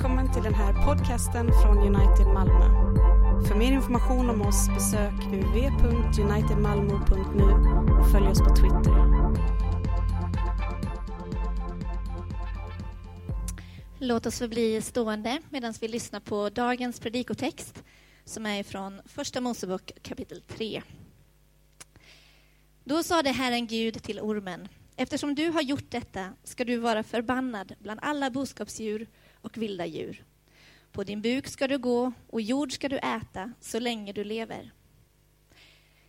Välkommen till den här podcasten från United Malmö. För mer information om oss besök uv.unitedmalmo.nu och följ oss på Twitter. Låt oss förbli stående medan vi lyssnar på dagens predikotext som är från Första Mosebok kapitel 3. Då sade Herren Gud till ormen Eftersom du har gjort detta ska du vara förbannad bland alla boskapsdjur och vilda djur. På din buk ska du gå och jord ska du äta så länge du lever.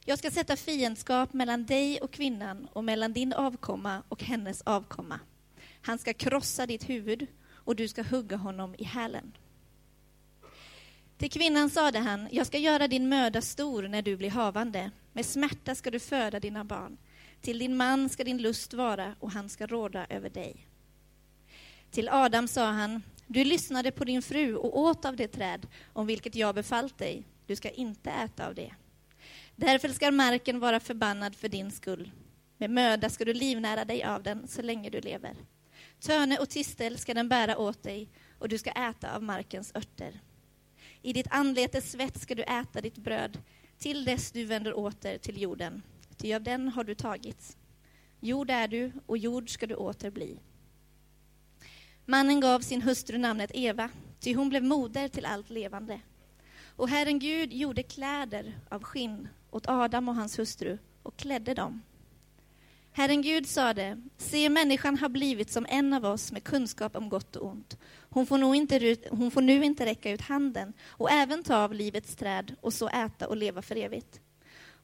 Jag ska sätta fiendskap mellan dig och kvinnan och mellan din avkomma och hennes avkomma. Han ska krossa ditt huvud och du ska hugga honom i hälen. Till kvinnan sade han, jag ska göra din möda stor när du blir havande. Med smärta ska du föda dina barn. Till din man ska din lust vara och han ska råda över dig. Till Adam sa han, du lyssnade på din fru och åt av det träd om vilket jag befallt dig. Du ska inte äta av det. Därför ska marken vara förbannad för din skull. Med möda ska du livnära dig av den så länge du lever. Törne och tistel ska den bära åt dig och du ska äta av markens örter. I ditt anletes svett ska du äta ditt bröd till dess du vänder åter till jorden, ty av den har du tagits. Jord är du och jord ska du åter bli. Mannen gav sin hustru namnet Eva, ty hon blev moder till allt levande. Och Herren Gud gjorde kläder av skinn åt Adam och hans hustru och klädde dem. Herren Gud sade, se människan har blivit som en av oss med kunskap om gott och ont. Hon får, nog inte, hon får nu inte räcka ut handen och även ta av livets träd och så äta och leva för evigt.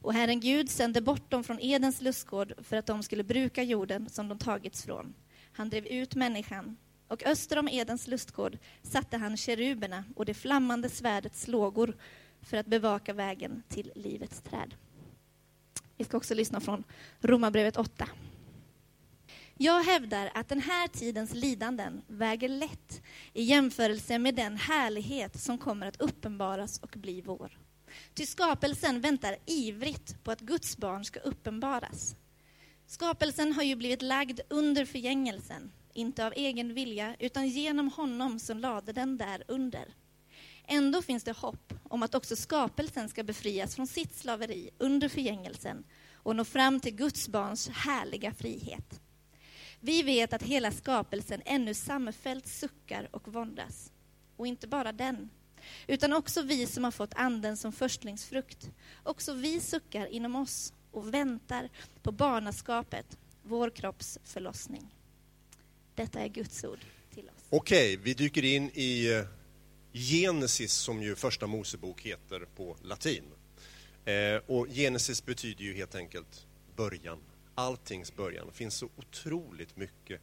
Och Herren Gud sände bort dem från Edens lustgård för att de skulle bruka jorden som de tagits från. Han drev ut människan, och öster om Edens lustgård satte han keruberna och det flammande svärdets lågor för att bevaka vägen till livets träd. Vi ska också lyssna från Romarbrevet 8. Jag hävdar att den här tidens lidanden väger lätt i jämförelse med den härlighet som kommer att uppenbaras och bli vår. Ty skapelsen väntar ivrigt på att Guds barn ska uppenbaras. Skapelsen har ju blivit lagd under förgängelsen, inte av egen vilja, utan genom honom som lade den där under. Ändå finns det hopp om att också skapelsen ska befrias från sitt slaveri under förgängelsen och nå fram till Guds barns härliga frihet. Vi vet att hela skapelsen ännu samfällt suckar och våndas. Och inte bara den, utan också vi som har fått anden som förstlingsfrukt. Också vi suckar inom oss och väntar på barnaskapet, vår kropps förlossning. Detta är Guds ord till oss. Okej, vi dyker in i eh, Genesis som ju första Mosebok heter på latin. Eh, och Genesis betyder ju helt enkelt början, alltings början. Det finns så otroligt mycket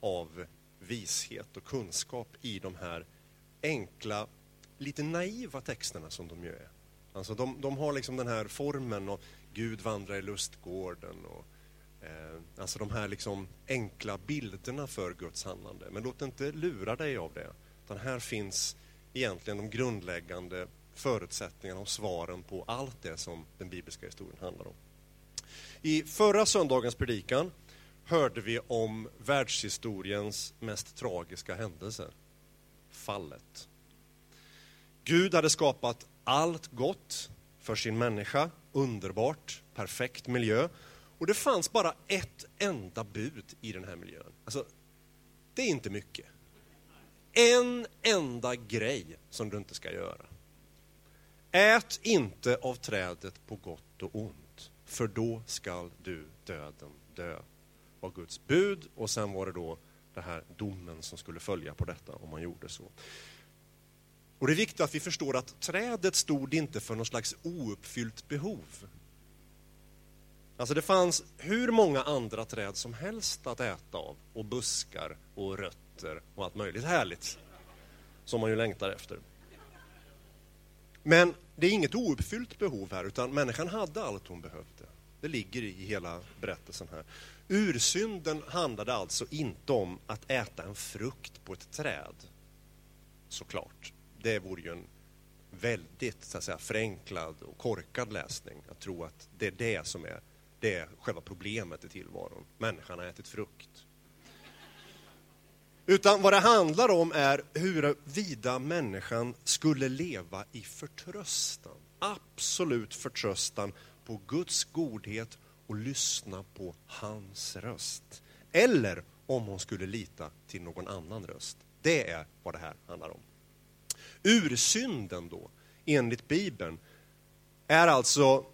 av vishet och kunskap i de här enkla, lite naiva texterna som de ju är. Alltså de, de har liksom den här formen och Gud vandrar i lustgården och Eh, alltså de här liksom enkla bilderna för Guds handlande. Men låt inte lura dig av det. Utan här finns egentligen de grundläggande förutsättningarna och svaren på allt det som den bibliska historien handlar om. I förra söndagens predikan hörde vi om världshistoriens mest tragiska händelse, fallet. Gud hade skapat allt gott för sin människa, underbart, perfekt miljö. Och det fanns bara ett enda bud i den här miljön. Alltså, det är inte mycket. En enda grej som du inte ska göra. Ät inte av trädet på gott och ont, för då skall du döden dö. var Guds bud och sen var det då den här domen som skulle följa på detta om man gjorde så. Och Det är viktigt att vi förstår att trädet stod inte för någon slags ouppfyllt behov. Alltså det fanns hur många andra träd som helst att äta av och buskar och rötter och allt möjligt härligt som man ju längtar efter. Men det är inget ouppfyllt behov här, utan människan hade allt hon behövde. Det ligger i hela berättelsen här. Ursynden handlade alltså inte om att äta en frukt på ett träd, såklart. Det vore ju en väldigt så att säga, förenklad och korkad läsning, att tro att det är det som är, det är själva problemet i tillvaron. Människan har ätit frukt. Utan vad det handlar om är huruvida människan skulle leva i förtröstan. Absolut förtröstan på Guds godhet och lyssna på hans röst. Eller om hon skulle lita till någon annan röst. Det är vad det här handlar om. Ursynden då, enligt Bibeln, är alltså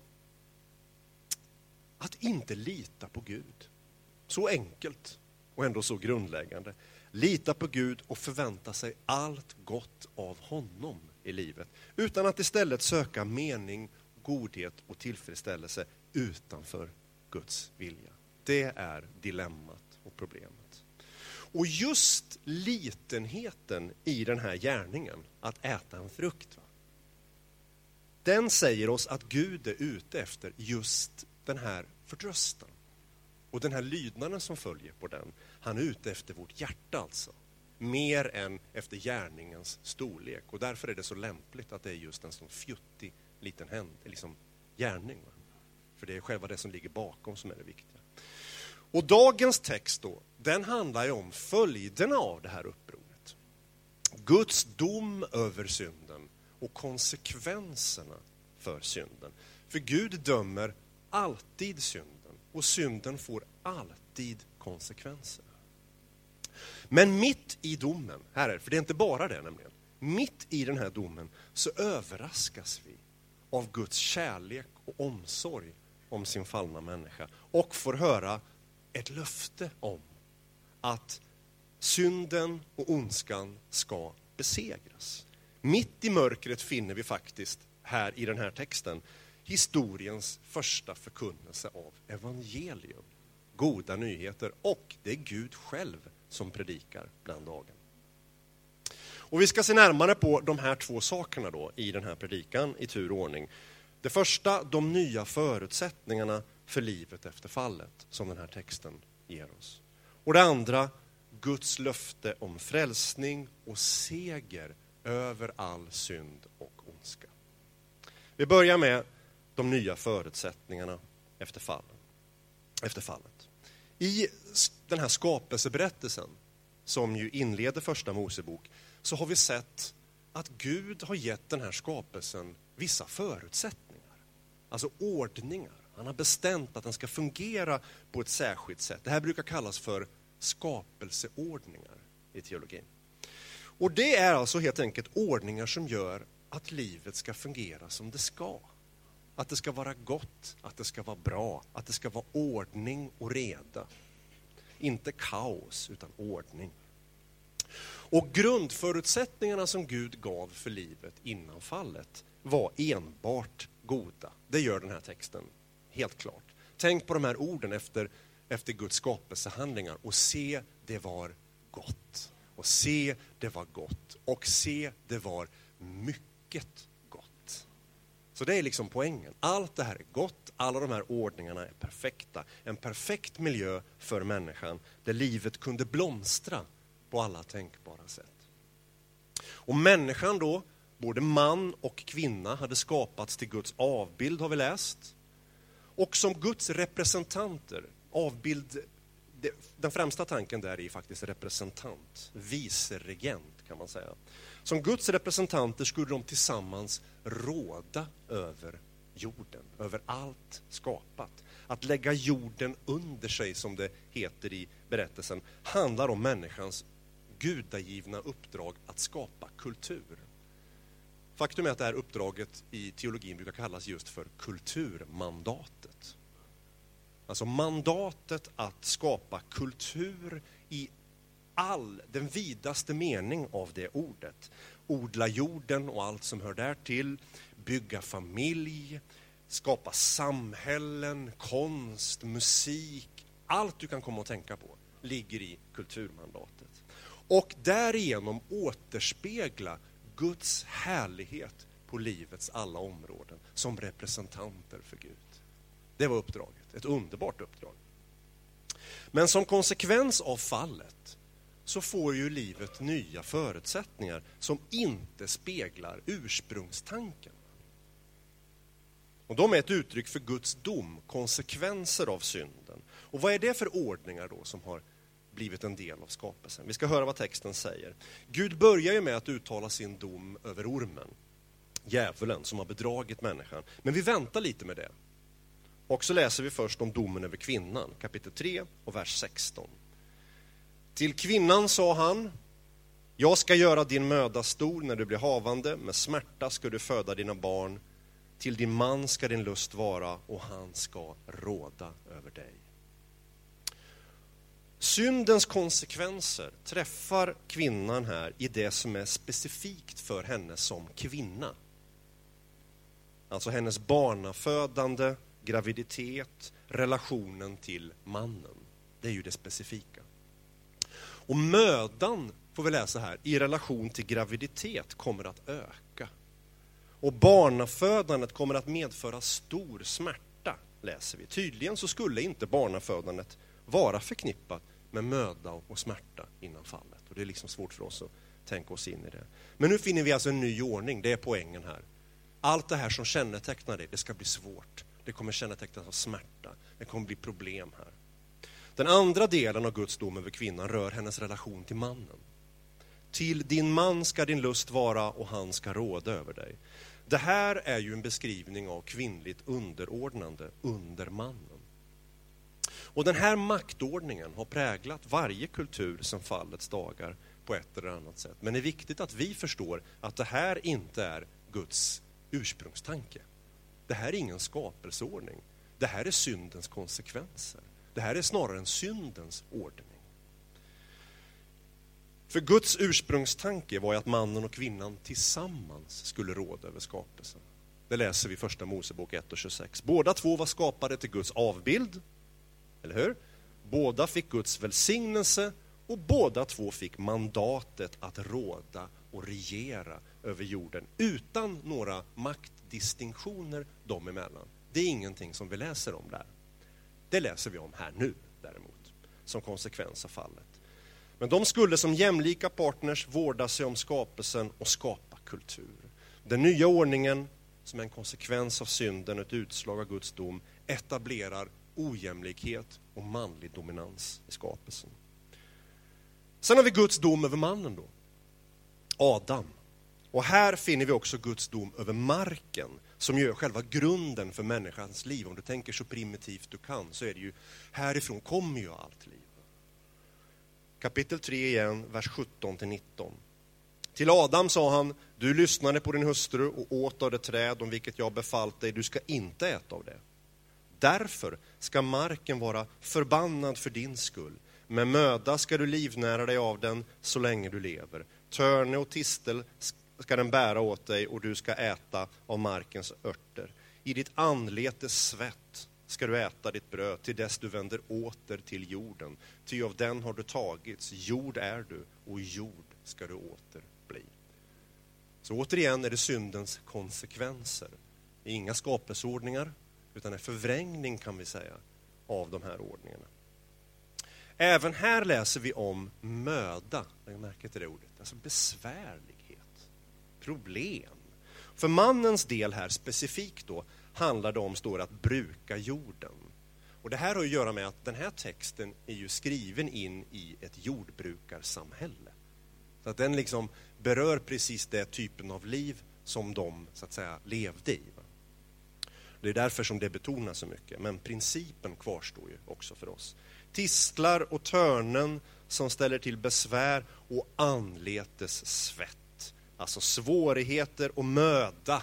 att inte lita på Gud. Så enkelt och ändå så grundläggande. Lita på Gud och förvänta sig allt gott av honom i livet. Utan att istället söka mening, godhet och tillfredsställelse utanför Guds vilja. Det är dilemmat och problemet. Och just litenheten i den här gärningen, att äta en frukt, va? den säger oss att Gud är ute efter just den här förtröstan. Och den här lydnaden som följer på den, han är ute efter vårt hjärta alltså. Mer än efter gärningens storlek. Och därför är det så lämpligt att det är just en sån fjuttig liten händ, liksom gärning. Va? För det är själva det som ligger bakom som är det viktiga. Och dagens text då, den handlar ju om följderna av det här upproret. Guds dom över synden och konsekvenserna för synden. För Gud dömer alltid synden och synden får alltid konsekvenser. Men mitt i domen, här för det är inte bara det nämligen, mitt i den här domen så överraskas vi av Guds kärlek och omsorg om sin fallna människa och får höra ett löfte om att synden och ondskan ska besegras. Mitt i mörkret finner vi faktiskt här i den här texten historiens första förkunnelse av evangelium. Goda nyheter och det är Gud själv som predikar bland dagen. Och vi ska se närmare på de här två sakerna då i den här predikan i tur och ordning. Det första, de nya förutsättningarna för livet efter fallet som den här texten ger oss. Och det andra, Guds löfte om frälsning och seger över all synd och ondska. Vi börjar med de nya förutsättningarna efter, fallen, efter fallet. I den här skapelseberättelsen, som ju inleder första Mosebok, så har vi sett att Gud har gett den här skapelsen vissa förutsättningar. Alltså ordningar. Han har bestämt att den ska fungera på ett särskilt sätt. Det här brukar kallas för skapelseordningar i teologin. Och det är alltså helt enkelt ordningar som gör att livet ska fungera som det ska. Att det ska vara gott, att det ska vara bra, att det ska vara ordning och reda. Inte kaos, utan ordning. Och grundförutsättningarna som Gud gav för livet innan fallet var enbart goda. Det gör den här texten helt klart. Tänk på de här orden efter, efter Guds skapelsehandlingar och se, det var gott. Och se, det var gott. Och se, det var mycket. Så det är liksom poängen. Allt det här är gott, alla de här ordningarna är perfekta. En perfekt miljö för människan där livet kunde blomstra på alla tänkbara sätt. Och människan då, både man och kvinna, hade skapats till Guds avbild har vi läst. Och som Guds representanter, avbild, den främsta tanken där är faktiskt representant, viceregent kan man säga. Som Guds representanter skulle de tillsammans råda över jorden, över allt skapat. Att lägga jorden under sig, som det heter i berättelsen, handlar om människans gudagivna uppdrag att skapa kultur. Faktum är att det här uppdraget i teologin brukar kallas just för kulturmandatet. Alltså mandatet att skapa kultur i all, den vidaste mening av det ordet. Odla jorden och allt som hör därtill, bygga familj, skapa samhällen, konst, musik. Allt du kan komma att tänka på ligger i kulturmandatet. Och därigenom återspegla Guds härlighet på livets alla områden som representanter för Gud. Det var uppdraget, ett underbart uppdrag. Men som konsekvens av fallet så får ju livet nya förutsättningar som inte speglar ursprungstanken. Och de är ett uttryck för Guds dom, konsekvenser av synden. Och vad är det för ordningar då som har blivit en del av skapelsen. Vi ska höra vad texten säger. Gud börjar ju med att uttala sin dom över ormen, djävulen som har bedragit människan. Men vi väntar lite med det. Och så läser vi först om domen över kvinnan, kapitel 3 och vers 16. Till kvinnan sa han, jag ska göra din möda stor när du blir havande, med smärta ska du föda dina barn, till din man ska din lust vara och han ska råda över dig. Syndens konsekvenser träffar kvinnan här i det som är specifikt för henne som kvinna. Alltså hennes barnafödande, graviditet, relationen till mannen. Det är ju det specifika. Och mödan, får vi läsa här, i relation till graviditet kommer att öka. Och barnafödandet kommer att medföra stor smärta, läser vi. Tydligen så skulle inte barnafödandet vara förknippat med möda och smärta innan fallet. Och Det är liksom svårt för oss att tänka oss in i det. Men nu finner vi alltså en ny ordning, det är poängen här. Allt det här som kännetecknar det, det ska bli svårt. Det kommer kännetecknas av smärta, det kommer bli problem här. Den andra delen av Guds dom över kvinnan rör hennes relation till mannen. Till din man ska din lust vara och han ska råda över dig. Det här är ju en beskrivning av kvinnligt underordnande under mannen. Och den här maktordningen har präglat varje kultur sedan fallets dagar på ett eller annat sätt. Men det är viktigt att vi förstår att det här inte är Guds ursprungstanke. Det här är ingen skapelseordning. Det här är syndens konsekvenser. Det här är snarare en syndens ordning. För Guds ursprungstanke var ju att mannen och kvinnan tillsammans skulle råda över skapelsen. Det läser vi i Första Mosebok 1 och 26. Båda två var skapade till Guds avbild, eller hur? Båda fick Guds välsignelse och båda två fick mandatet att råda och regera över jorden utan några maktdistinktioner dem emellan. Det är ingenting som vi läser om där. Det läser vi om här nu däremot, som konsekvens av fallet. Men de skulle som jämlika partners vårda sig om skapelsen och skapa kultur. Den nya ordningen, som är en konsekvens av synden och ett utslag av Guds dom, etablerar ojämlikhet och manlig dominans i skapelsen. Sen har vi Guds dom över mannen då, Adam. Och här finner vi också Guds dom över marken, som ju är själva grunden för människans liv. Om du tänker så primitivt du kan, så är det ju härifrån kommer ju allt liv. Kapitel 3 igen, vers 17 till 19. Till Adam sa han, du lyssnade på din hustru och åt av det träd om vilket jag befallt dig, du ska inte äta av det. Därför ska marken vara förbannad för din skull. Med möda ska du livnära dig av den så länge du lever. Törne och tistel ska den bära åt dig och du ska äta av markens örter. I ditt anletes svett ska du äta ditt bröd till dess du vänder åter till jorden. Ty av den har du tagits, jord är du och jord ska du åter bli. Så återigen är det syndens konsekvenser. Det är inga skapelseordningar, utan en förvrängning kan vi säga av de här ordningarna. Även här läser vi om möda, lägg märke till det ordet, alltså besvärlig problem. För mannens del här specifikt då handlar det om, står att bruka jorden. Och det här har att göra med att den här texten är ju skriven in i ett jordbrukarsamhälle. Så att den liksom berör precis den typen av liv som de så att säga levde i. Det är därför som det betonas så mycket, men principen kvarstår ju också för oss. Tistlar och törnen som ställer till besvär och anletes svett. Alltså svårigheter och möda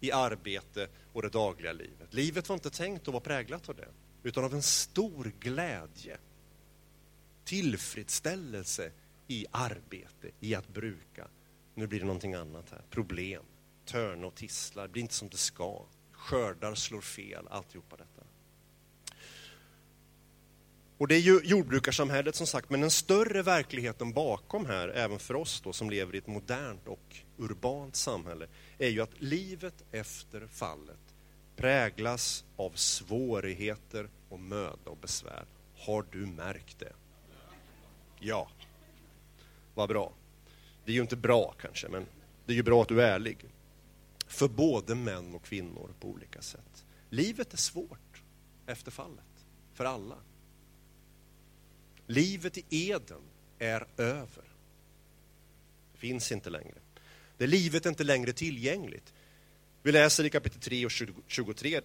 i arbete och det dagliga livet. Livet var inte tänkt att vara präglat av det, utan av en stor glädje. Tillfredsställelse i arbete, i att bruka. Nu blir det någonting annat här. Problem, törn och tisslar, det blir inte som det ska. Skördar slår fel, alltihopa detta. Och det är ju jordbrukarsamhället som sagt, men den större verkligheten bakom här, även för oss då som lever i ett modernt och urbant samhälle, är ju att livet efter fallet präglas av svårigheter och möda och besvär. Har du märkt det? Ja. Vad bra. Det är ju inte bra kanske, men det är ju bra att du är ärlig. För både män och kvinnor på olika sätt. Livet är svårt efter fallet, för alla. Livet i Eden är över. Det finns inte längre. Det livet är inte längre tillgängligt. Vi läser i kapitel 3 och 23.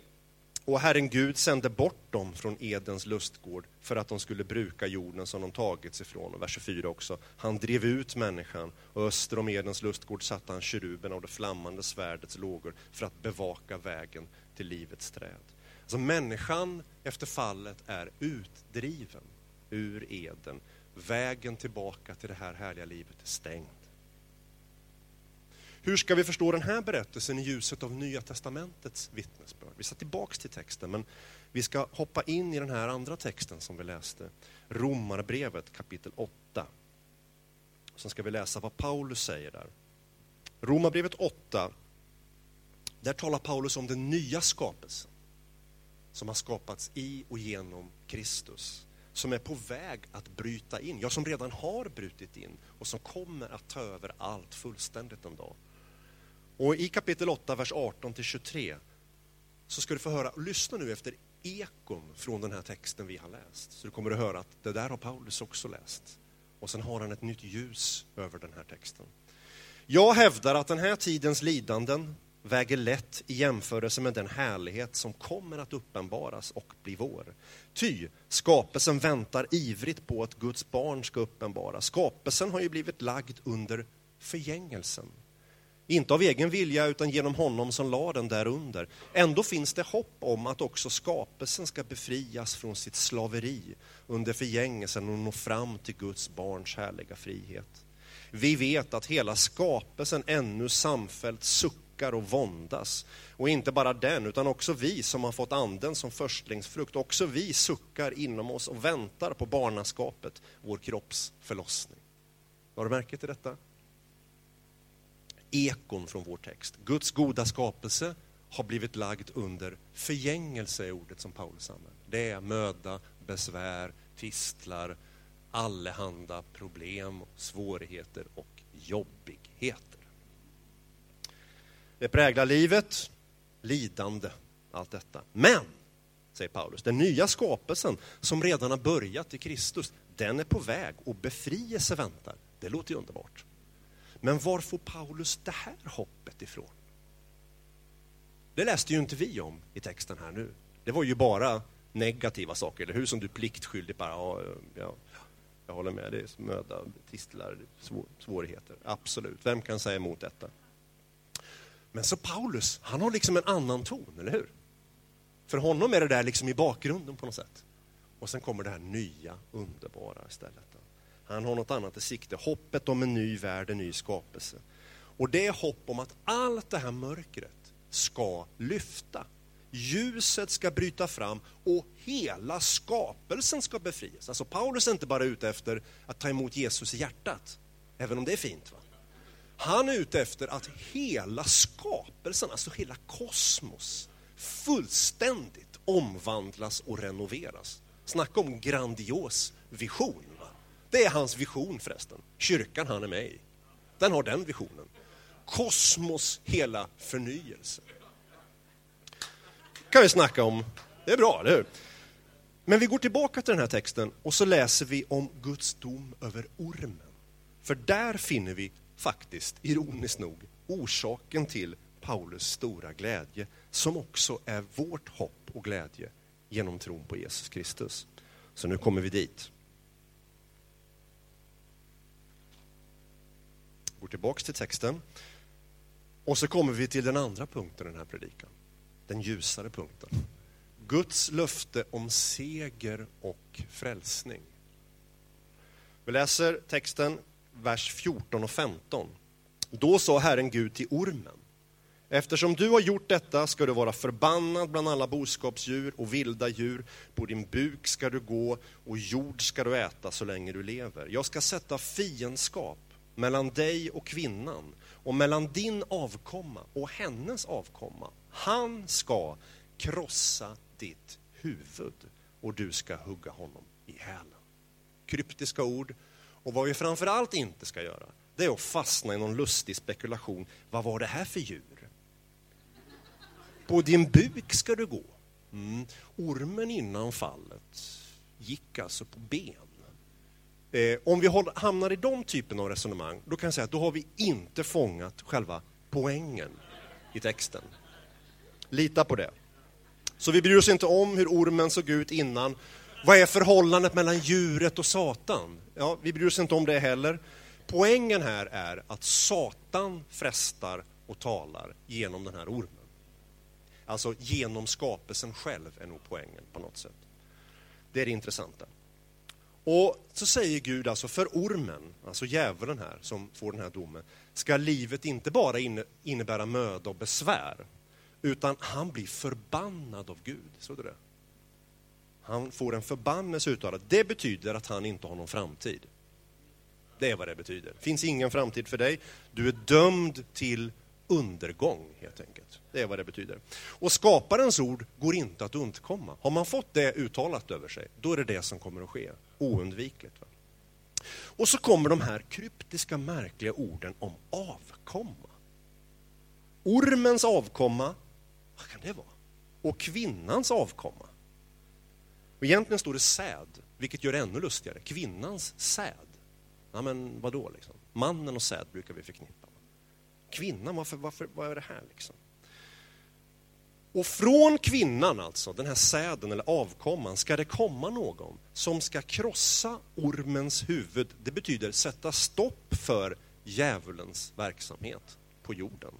Och Herren Gud sände bort dem från Edens lustgård för att de skulle bruka jorden som de tagits ifrån. Och vers 24 också. Han drev ut människan och öster om Edens lustgård satte han keruberna och det flammande svärdets lågor för att bevaka vägen till livets träd. Alltså människan efter fallet är utdriven ur Eden. Vägen tillbaka till det här härliga livet är stängd. Hur ska vi förstå den här berättelsen i ljuset av Nya Testamentets vittnesbörd? Vi ska tillbaks till texten, men vi ska hoppa in i den här andra texten som vi läste. Romarbrevet kapitel 8. Sen ska vi läsa vad Paulus säger där. Romarbrevet 8, där talar Paulus om den nya skapelsen som har skapats i och genom Kristus som är på väg att bryta in, ja som redan har brutit in och som kommer att ta över allt fullständigt en dag. Och i kapitel 8, vers 18 till 23, så ska du få höra, lyssna nu efter ekon från den här texten vi har läst. Så du kommer att höra att det där har Paulus också läst. Och sen har han ett nytt ljus över den här texten. Jag hävdar att den här tidens lidanden väger lätt i jämförelse med den härlighet som kommer att uppenbaras och bli vår. Ty skapelsen väntar ivrigt på att Guds barn ska uppenbaras. Skapelsen har ju blivit lagd under förgängelsen. Inte av egen vilja, utan genom honom som la den därunder. Ändå finns det hopp om att också skapelsen ska befrias från sitt slaveri under förgängelsen och nå fram till Guds barns härliga frihet. Vi vet att hela skapelsen ännu samfällt suckar och våndas. Och inte bara den, utan också vi som har fått anden som förstlingsfrukt. Också vi suckar inom oss och väntar på barnaskapet, vår kropps förlossning. Har du märke till detta? ekon från vår text. Guds goda skapelse har blivit lagd under förgängelse är ordet som Paulus använder. Det är möda, besvär, tistlar, allehanda problem, svårigheter och jobbigheter. Det präglar livet, lidande, allt detta. Men, säger Paulus, den nya skapelsen som redan har börjat i Kristus, den är på väg och befrielse väntar. Det låter ju underbart. Men var får Paulus det här hoppet ifrån? Det läste ju inte vi om i texten här nu. Det var ju bara negativa saker, eller hur? Som du pliktskyldigt bara, ja, ja, jag håller med, det är möda, tistlar, svårigheter. Absolut, vem kan säga emot detta? Men så Paulus, han har liksom en annan ton, eller hur? För honom är det där liksom i bakgrunden på något sätt. Och sen kommer det här nya, underbara istället. Han har något annat i sikte. Hoppet om en ny värld, en ny skapelse. Och det är hopp om att allt det här mörkret ska lyfta. Ljuset ska bryta fram och hela skapelsen ska befrias. Alltså Paulus är inte bara ute efter att ta emot Jesus i hjärtat, även om det är fint. Va? Han är ute efter att hela skapelsen, alltså hela kosmos, fullständigt omvandlas och renoveras. Snacka om grandios vision. Det är hans vision förresten. Kyrkan han är med i. Den har den visionen. Kosmos hela förnyelse. kan vi snacka om. Det är bra, eller hur? Men vi går tillbaka till den här texten och så läser vi om Guds dom över ormen. För där finner vi faktiskt, ironiskt nog, orsaken till Paulus stora glädje, som också är vårt hopp och glädje genom tron på Jesus Kristus. Så nu kommer vi dit. Går tillbaks till texten. Och så kommer vi till den andra punkten i den här predikan. Den ljusare punkten. Guds löfte om seger och frälsning. Vi läser texten, vers 14 och 15. Då sa Herren Gud till ormen. Eftersom du har gjort detta ska du vara förbannad bland alla boskapsdjur och vilda djur. På din buk ska du gå och jord ska du äta så länge du lever. Jag ska sätta fiendskap mellan dig och kvinnan och mellan din avkomma och hennes avkomma. Han ska krossa ditt huvud och du ska hugga honom i hälen. Kryptiska ord. Och vad vi framför allt inte ska göra, det är att fastna i någon lustig spekulation. Vad var det här för djur? På din buk ska du gå. Mm. Ormen innan fallet gick alltså på ben. Eh, om vi håller, hamnar i de typen av resonemang, då kan jag säga att då har vi inte fångat själva poängen i texten. Lita på det. Så vi bryr oss inte om hur ormen såg ut innan. Vad är förhållandet mellan djuret och Satan? Ja, vi bryr oss inte om det heller. Poängen här är att Satan frestar och talar genom den här ormen. Alltså genom skapelsen själv är nog poängen på något sätt. Det är det intressanta. Och så säger Gud alltså för ormen, alltså djävulen här som får den här domen, ska livet inte bara innebära möda och besvär, utan han blir förbannad av Gud. Såg du det? Han får en förbannelse uttalad. Det betyder att han inte har någon framtid. Det är vad det betyder. Det finns ingen framtid för dig. Du är dömd till undergång, helt enkelt. Det är vad det betyder. Och skaparens ord går inte att undkomma. Har man fått det uttalat över sig, då är det det som kommer att ske. Oundvikligt. Va? Och så kommer de här kryptiska, märkliga orden om avkomma. Ormens avkomma, vad kan det vara? Och kvinnans avkomma. Och egentligen står det säd, vilket gör det ännu lustigare. Kvinnans säd. Ja, men vadå liksom? Mannen och säd brukar vi förknippa. Kvinnan, varför, varför, vad är det här liksom? Och från kvinnan, alltså, den här säden eller avkomman, ska det komma någon som ska krossa ormens huvud. Det betyder sätta stopp för djävulens verksamhet på jorden.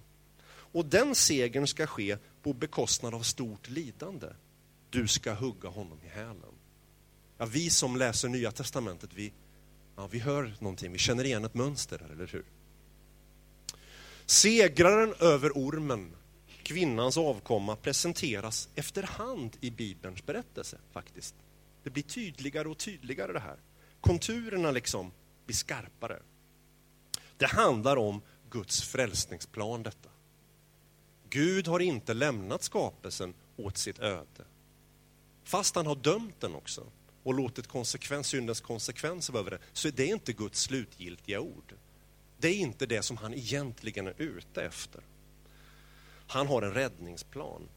Och den segern ska ske på bekostnad av stort lidande. Du ska hugga honom i hälen. Ja, vi som läser Nya Testamentet, vi, ja, vi hör någonting, vi känner igen ett mönster, eller hur? Segraren över ormen, kvinnans avkomma, presenteras efterhand i Bibelns berättelse. faktiskt. Det blir tydligare och tydligare det här. Konturerna liksom blir skarpare. Det handlar om Guds frälsningsplan detta. Gud har inte lämnat skapelsen åt sitt öde. Fast han har dömt den också och låtit konsekvens, syndens konsekvenser vara över den, så är det inte Guds slutgiltiga ord. Det är inte det som han egentligen är ute efter. Han har en räddningsplan.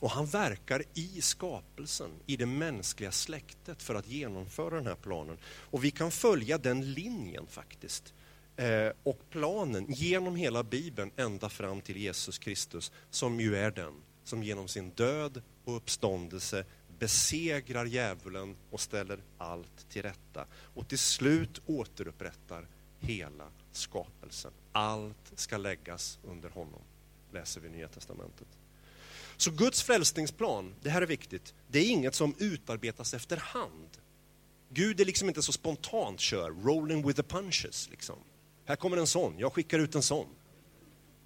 Och han verkar i skapelsen, i det mänskliga släktet för att genomföra den här planen. Och vi kan följa den linjen faktiskt. Eh, och planen genom hela Bibeln ända fram till Jesus Kristus som ju är den som genom sin död och uppståndelse besegrar djävulen och ställer allt till rätta. Och till slut återupprättar hela skapelsen. Allt ska läggas under honom, läser vi i Nya Testamentet. Så Guds frälsningsplan, det här är viktigt, det är inget som utarbetas efterhand. Gud är liksom inte så spontant kör, rolling with the punches. Liksom. Här kommer en sån, jag skickar ut en sån.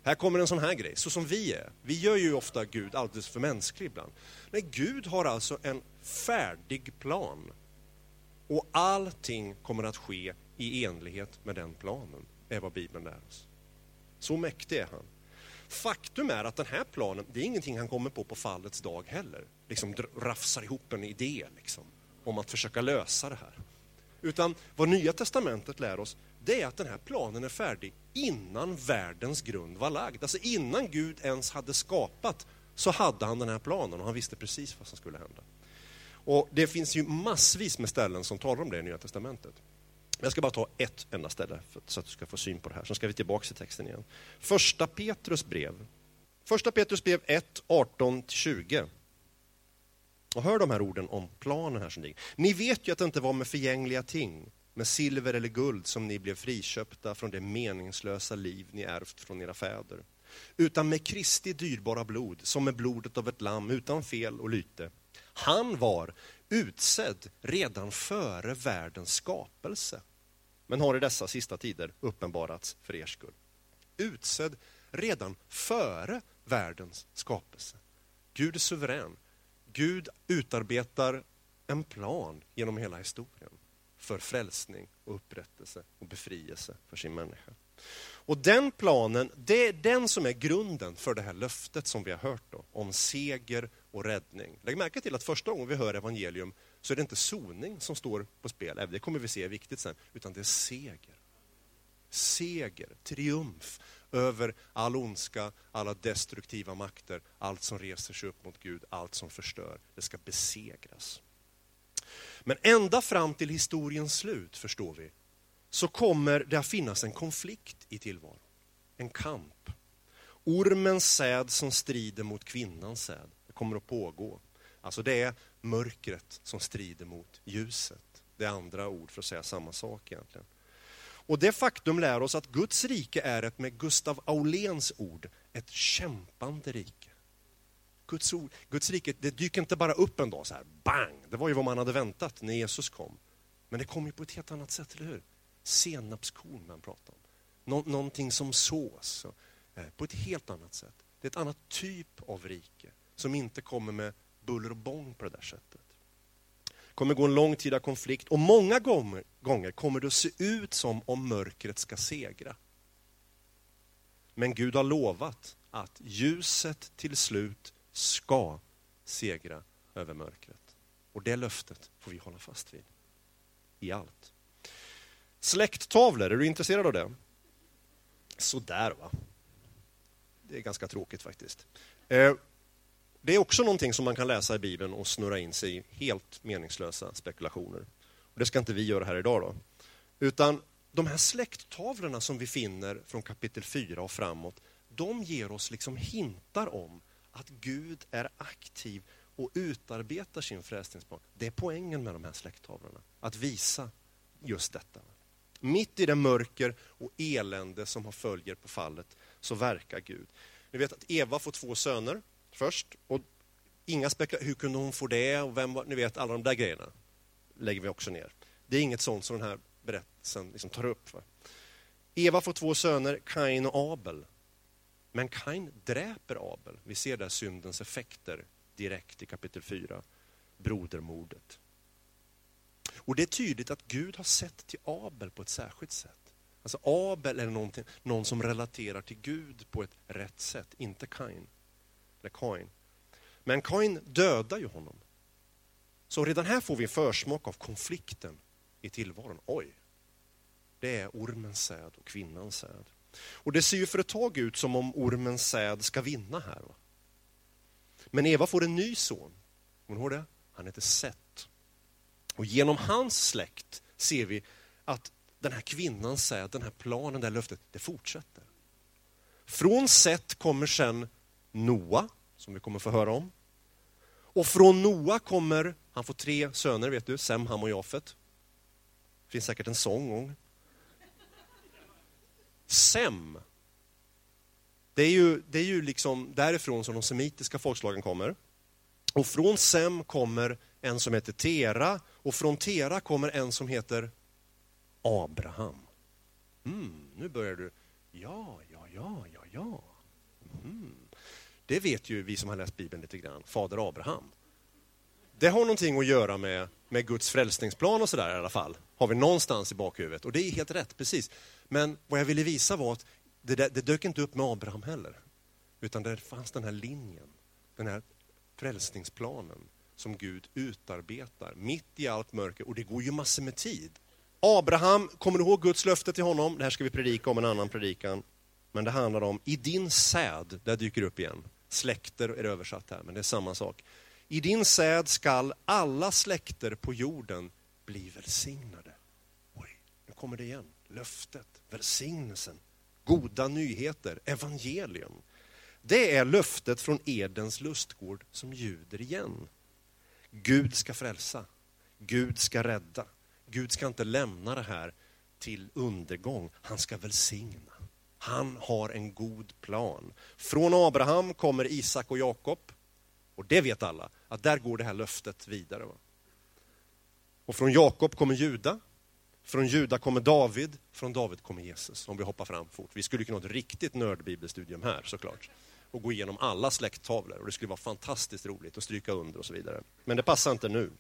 Här kommer en sån här grej, så som vi är. Vi gör ju ofta Gud alldeles för mänsklig ibland. Nej, Gud har alltså en färdig plan. Och allting kommer att ske i enlighet med den planen, är vad Bibeln lär oss. Så mäktig är han. Faktum är att den här planen, det är ingenting han kommer på på fallets dag heller. Liksom rafsar ihop en idé liksom, om att försöka lösa det här. Utan vad Nya Testamentet lär oss, det är att den här planen är färdig innan världens grund var lagd. Alltså innan Gud ens hade skapat så hade han den här planen och han visste precis vad som skulle hända. Och Det finns ju massvis med ställen som talar om det i Nya Testamentet. Jag ska bara ta ett enda ställe så att du ska få syn på det här. Sen ska vi tillbaka till texten igen. Första Petrus brev. Första Petrus brev 1, 18-20. Och hör de här orden om planen här som ligger. Ni vet ju att det inte var med förgängliga ting, med silver eller guld som ni blev friköpta från det meningslösa liv ni ärvt från era fäder. Utan med Kristi dyrbara blod, som med blodet av ett lamm utan fel och lyte. Han var utsedd redan före världens skapelse men har i dessa sista tider uppenbarats för er skull. Utsedd redan före världens skapelse. Gud är suverän. Gud utarbetar en plan genom hela historien för frälsning och upprättelse och befrielse för sin människa. Och den planen, det är den som är grunden för det här löftet som vi har hört då, om seger och räddning. Lägg märke till att första gången vi hör evangelium så är det inte soning som står på spel, det kommer vi se är viktigt sen, utan det är seger. Seger, triumf över all ondska, alla destruktiva makter, allt som reser sig upp mot Gud, allt som förstör. Det ska besegras. Men ända fram till historiens slut, förstår vi, så kommer det att finnas en konflikt i tillvaron. En kamp. Ormens säd som strider mot kvinnans säd. Det kommer att pågå. Alltså det är mörkret som strider mot ljuset. Det är andra ord för att säga samma sak egentligen. Och det faktum lär oss att Guds rike är ett, med Gustav Auléns ord, ett kämpande rike. Guds, ord, Guds rike det dyker inte bara upp en dag så här, bang! Det var ju vad man hade väntat när Jesus kom. Men det kom ju på ett helt annat sätt, eller hur? Senapskorn man pratar om. Nå någonting som sås eh, på ett helt annat sätt. Det är ett annat typ av rike som inte kommer med buller och bång på det där sättet. Det kommer gå en lång tid av konflikt och många gånger, gånger kommer det att se ut som om mörkret ska segra. Men Gud har lovat att ljuset till slut ska segra över mörkret. Och det löftet får vi hålla fast vid. I allt. Släkttavlor, är du intresserad av det? Sådär va. Det är ganska tråkigt faktiskt. Eh, det är också någonting som man kan läsa i Bibeln och snurra in sig i helt meningslösa spekulationer. Och det ska inte vi göra här idag då. Utan de här släkttavlorna som vi finner från kapitel 4 och framåt, de ger oss liksom hintar om att Gud är aktiv och utarbetar sin frälsningsplan. Det är poängen med de här släkttavlorna, att visa just detta. Mitt i det mörker och elände som har följer på fallet så verkar Gud. Ni vet att Eva får två söner först. Och inga spekulationer, hur kunde hon få det och vem var, ni vet alla de där grejerna lägger vi också ner. Det är inget sånt som den här berättelsen liksom tar upp. Va? Eva får två söner, Kain och Abel. Men Kain dräper Abel. Vi ser där syndens effekter direkt i kapitel 4. Brodermordet. Och det är tydligt att Gud har sett till Abel på ett särskilt sätt. Alltså Abel är någon som relaterar till Gud på ett rätt sätt, inte Kain. Eller Kain. Men Kain dödar ju honom. Så redan här får vi en försmak av konflikten i tillvaron. Oj, det är ormens säd och kvinnans säd. Och det ser ju för ett tag ut som om ormens säd ska vinna här. Va? Men Eva får en ny son. Hon har det? Han heter Seth. Och genom hans släkt ser vi att den här kvinnan säd, den här planen, det här löftet, det fortsätter. Från Seth kommer sen Noa, som vi kommer få höra om. Och från Noa kommer, han får tre söner, vet du, Sem, Ham och Jafet. Det finns säkert en sång om. Sem, det är, ju, det är ju liksom därifrån som de semitiska folkslagen kommer. Och från Sem kommer en som heter Tera och från Tera kommer en som heter Abraham. Mm, nu börjar du. Ja, ja, ja, ja, ja. Mm. Det vet ju vi som har läst Bibeln lite grann, fader Abraham. Det har någonting att göra med, med Guds frälsningsplan och sådär i alla fall. Har vi någonstans i bakhuvudet. Och det är helt rätt, precis. Men vad jag ville visa var att det, där, det dök inte upp med Abraham heller. Utan det fanns den här linjen, den här frälsningsplanen som Gud utarbetar mitt i allt mörker. Och det går ju massor med tid. Abraham, kommer du ihåg Guds löfte till honom? Det här ska vi predika om en annan predikan. Men det handlar om, i din säd, där dyker upp igen. Släkter är översatt här, men det är samma sak. I din säd skall alla släkter på jorden bli välsignade. Oj, nu kommer det igen. Löftet, välsignelsen, goda nyheter, evangelium. Det är löftet från Edens lustgård som ljuder igen. Gud ska frälsa, Gud ska rädda. Gud ska inte lämna det här till undergång, han ska välsigna. Han har en god plan. Från Abraham kommer Isak och Jakob. Och det vet alla, att där går det här löftet vidare. Och från Jakob kommer Juda. Från Juda kommer David. Från David kommer Jesus, om vi hoppar fram fort. Vi skulle kunna ha ett riktigt nördbibelstudium här såklart. Och gå igenom alla släkttavlor. Och det skulle vara fantastiskt roligt att stryka under och så vidare. Men det passar inte nu.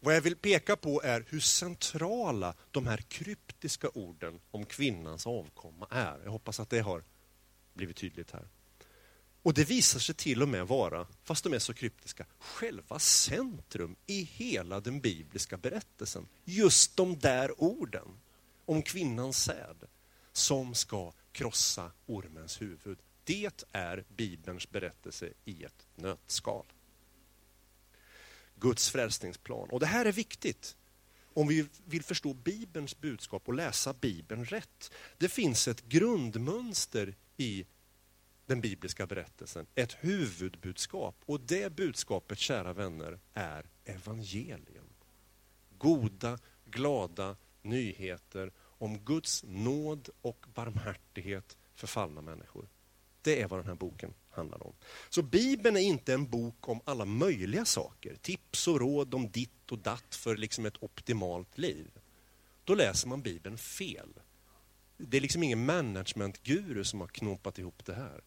Vad jag vill peka på är hur centrala de här kryptiska orden om kvinnans avkomma är. Jag hoppas att det har blivit tydligt här. Och det visar sig till och med vara, fast de är så kryptiska, själva centrum i hela den bibliska berättelsen. Just de där orden om kvinnans säd som ska krossa ormens huvud. Det är Bibelns berättelse i ett nötskal. Guds frälsningsplan. Och det här är viktigt om vi vill förstå Bibelns budskap och läsa Bibeln rätt. Det finns ett grundmönster i den bibliska berättelsen, ett huvudbudskap. Och det budskapet, kära vänner, är evangelium. Goda, glada nyheter om Guds nåd och barmhärtighet för fallna människor. Det är vad den här boken handlar om. Så Bibeln är inte en bok om alla möjliga saker. Tips och råd om ditt och datt för liksom ett optimalt liv. Då läser man Bibeln fel. Det är liksom ingen managementguru som har knopat ihop det här.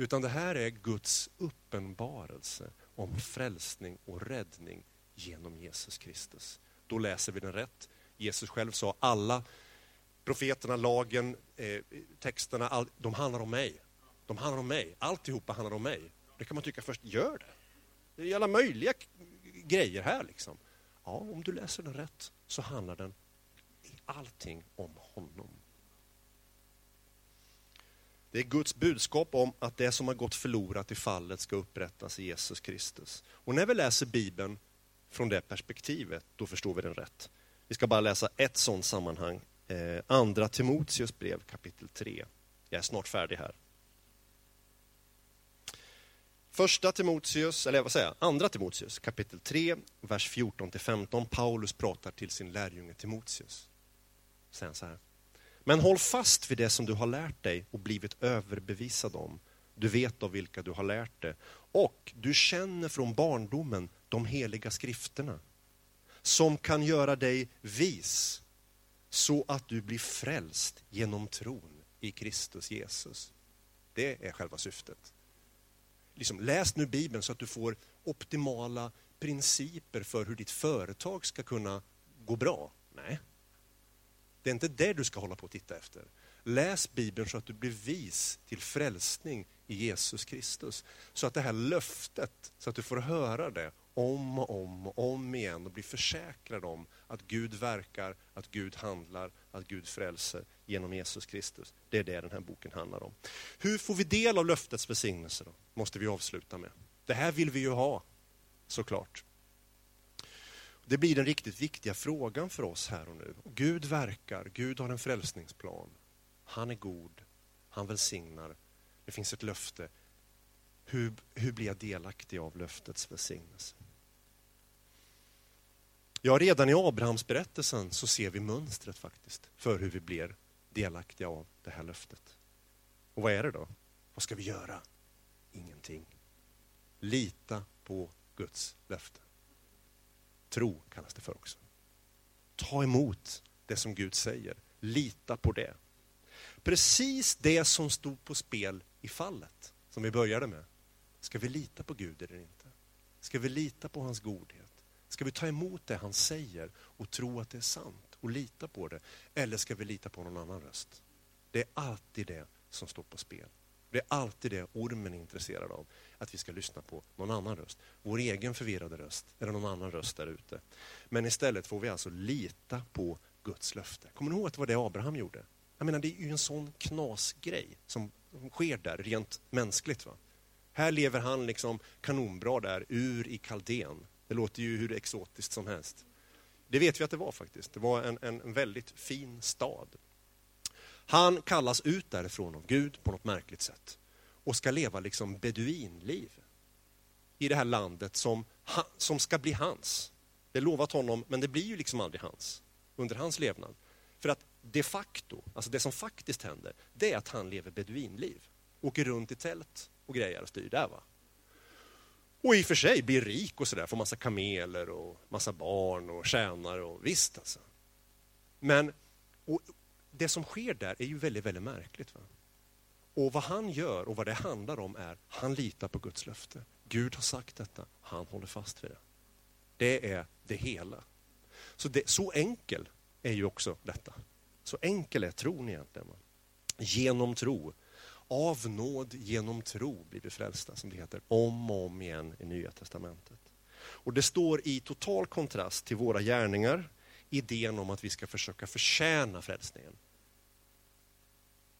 Utan det här är Guds uppenbarelse om frälsning och räddning genom Jesus Kristus. Då läser vi den rätt. Jesus själv sa alla profeterna, lagen, eh, texterna, all, de handlar om mig. De handlar om mig. Alltihopa handlar om mig. Det kan man tycka först, gör det. Det är alla möjliga grejer här. liksom. Ja, om du läser den rätt så handlar den allting om honom. Det är Guds budskap om att det som har gått förlorat i fallet ska upprättas i Jesus Kristus. Och när vi läser Bibeln från det perspektivet, då förstår vi den rätt. Vi ska bara läsa ett sådant sammanhang. Eh, andra Timoteus brev kapitel 3. Jag är snart färdig här. Första Timoteus, eller vad säger jag, andra Timoteus kapitel 3, vers 14-15. Paulus pratar till sin lärjunge Timoteus. Säger så här. Men håll fast vid det som du har lärt dig och blivit överbevisad om. Du vet av vilka du har lärt det. Och du känner från barndomen de heliga skrifterna som kan göra dig vis så att du blir frälst genom tron i Kristus Jesus. Det är själva syftet. Liksom, läs nu Bibeln så att du får optimala principer för hur ditt företag ska kunna gå bra. Nej, det är inte det du ska hålla på och titta efter. Läs Bibeln så att du blir vis till frälsning i Jesus Kristus. Så att det här löftet, så att du får höra det om och om och om igen och bli försäkrad om att Gud verkar, att Gud handlar, att Gud frälser genom Jesus Kristus. Det är det den här boken handlar om. Hur får vi del av löftets välsignelse då? Måste vi avsluta med. Det här vill vi ju ha, såklart. Det blir den riktigt viktiga frågan för oss här och nu. Gud verkar, Gud har en frälsningsplan. Han är god, han välsignar. Det finns ett löfte. Hur, hur blir jag delaktig av löftets välsignelse? Ja, redan i Abrahams berättelsen så ser vi mönstret faktiskt för hur vi blir delaktiga av det här löftet. Och vad är det då? Vad ska vi göra? Ingenting. Lita på Guds löfte. Tro kallas det för också. Ta emot det som Gud säger. Lita på det. Precis det som stod på spel i fallet, som vi började med. Ska vi lita på Gud eller inte? Ska vi lita på hans godhet? Ska vi ta emot det han säger och tro att det är sant och lita på det? Eller ska vi lita på någon annan röst? Det är alltid det som står på spel. Det är alltid det ormen är intresserad av, att vi ska lyssna på någon annan röst. Vår egen förvirrade röst, eller någon annan röst där ute. Men istället får vi alltså lita på Guds löfte. Kommer ni ihåg att det var det Abraham gjorde? Jag menar, det är ju en sån knasgrej som sker där, rent mänskligt. Va? Här lever han liksom kanonbra där, ur i Kaldén. Det låter ju hur exotiskt som helst. Det vet vi att det var faktiskt. Det var en, en väldigt fin stad. Han kallas ut därifrån av Gud på något märkligt sätt och ska leva liksom beduinliv i det här landet som, som ska bli hans. Det är lovat honom, men det blir ju liksom aldrig hans under hans levnad. För att de facto, alltså det som faktiskt händer, det är att han lever beduinliv. Åker runt i tält och grejer och styr där. Va? Och i och för sig blir rik och sådär, får massa kameler och massa barn och tjänare och visst alltså. Men och det som sker där är ju väldigt, väldigt märkligt. Va? Och vad han gör och vad det handlar om är, han litar på Guds löfte. Gud har sagt detta, han håller fast vid det. Det är det hela. Så, det, så enkel är ju också detta. Så enkel är tron egentligen. Va? Genom tro av nåd genom tro blir vi frälsta, som det heter, om och om igen i Nya Testamentet. Och Det står i total kontrast till våra gärningar, idén om att vi ska försöka förtjäna frälsningen.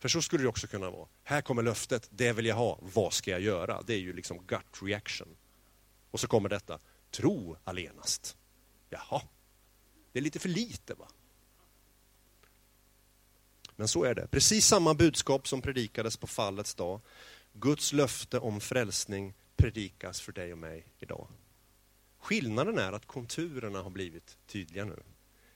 För så skulle det också kunna vara. Här kommer löftet, det vill jag ha, vad ska jag göra? Det är ju liksom gut reaction. Och så kommer detta, tro allenast. Jaha, det är lite för lite va? Men så är det. Precis samma budskap som predikades på fallets dag. Guds löfte om frälsning predikas för dig och mig idag. Skillnaden är att konturerna har blivit tydliga nu.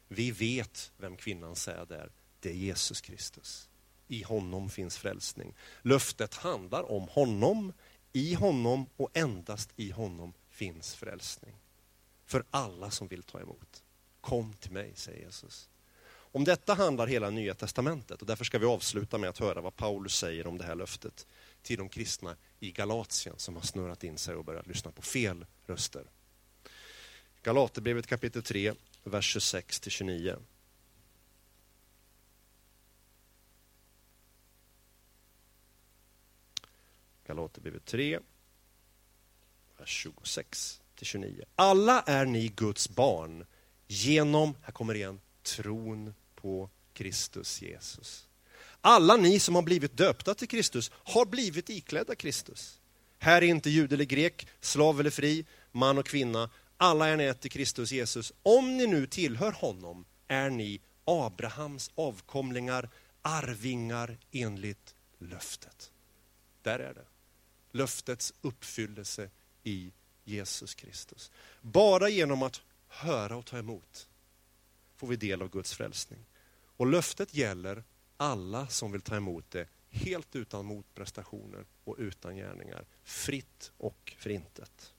Vi vet vem kvinnans säd är. Det är Jesus Kristus. I honom finns frälsning. Löftet handlar om honom, i honom och endast i honom finns frälsning. För alla som vill ta emot. Kom till mig, säger Jesus. Om detta handlar hela Nya Testamentet och därför ska vi avsluta med att höra vad Paulus säger om det här löftet till de kristna i Galatien som har snurrat in sig och börjat lyssna på fel röster. Galaterbrevet kapitel 3, vers 26-29. Galaterbrevet 3, vers 26-29. Alla är ni Guds barn genom, här kommer det igen, tron på Kristus Jesus. Alla ni som har blivit döpta till Kristus har blivit iklädda Kristus. Här är inte jude eller grek, slav eller fri, man och kvinna. Alla är ni ett i Kristus Jesus. Om ni nu tillhör honom är ni Abrahams avkomlingar, arvingar enligt löftet. Där är det. Löftets uppfyllelse i Jesus Kristus. Bara genom att höra och ta emot får vi del av Guds frälsning. Och löftet gäller alla som vill ta emot det helt utan motprestationer och utan gärningar. Fritt och förintet.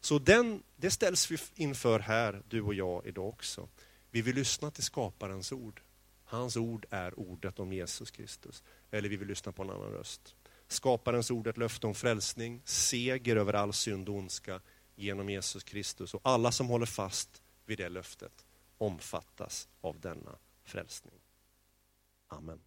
Så den, det ställs vi inför här, du och jag, idag också. Vi vill lyssna till skaparens ord. Hans ord är ordet om Jesus Kristus. Eller vi vill lyssna på en annan röst. Skaparens ord ett löfte om frälsning, seger över all synd och ondska genom Jesus Kristus. Och alla som håller fast vid det löftet omfattas av denna frälsning. Amen.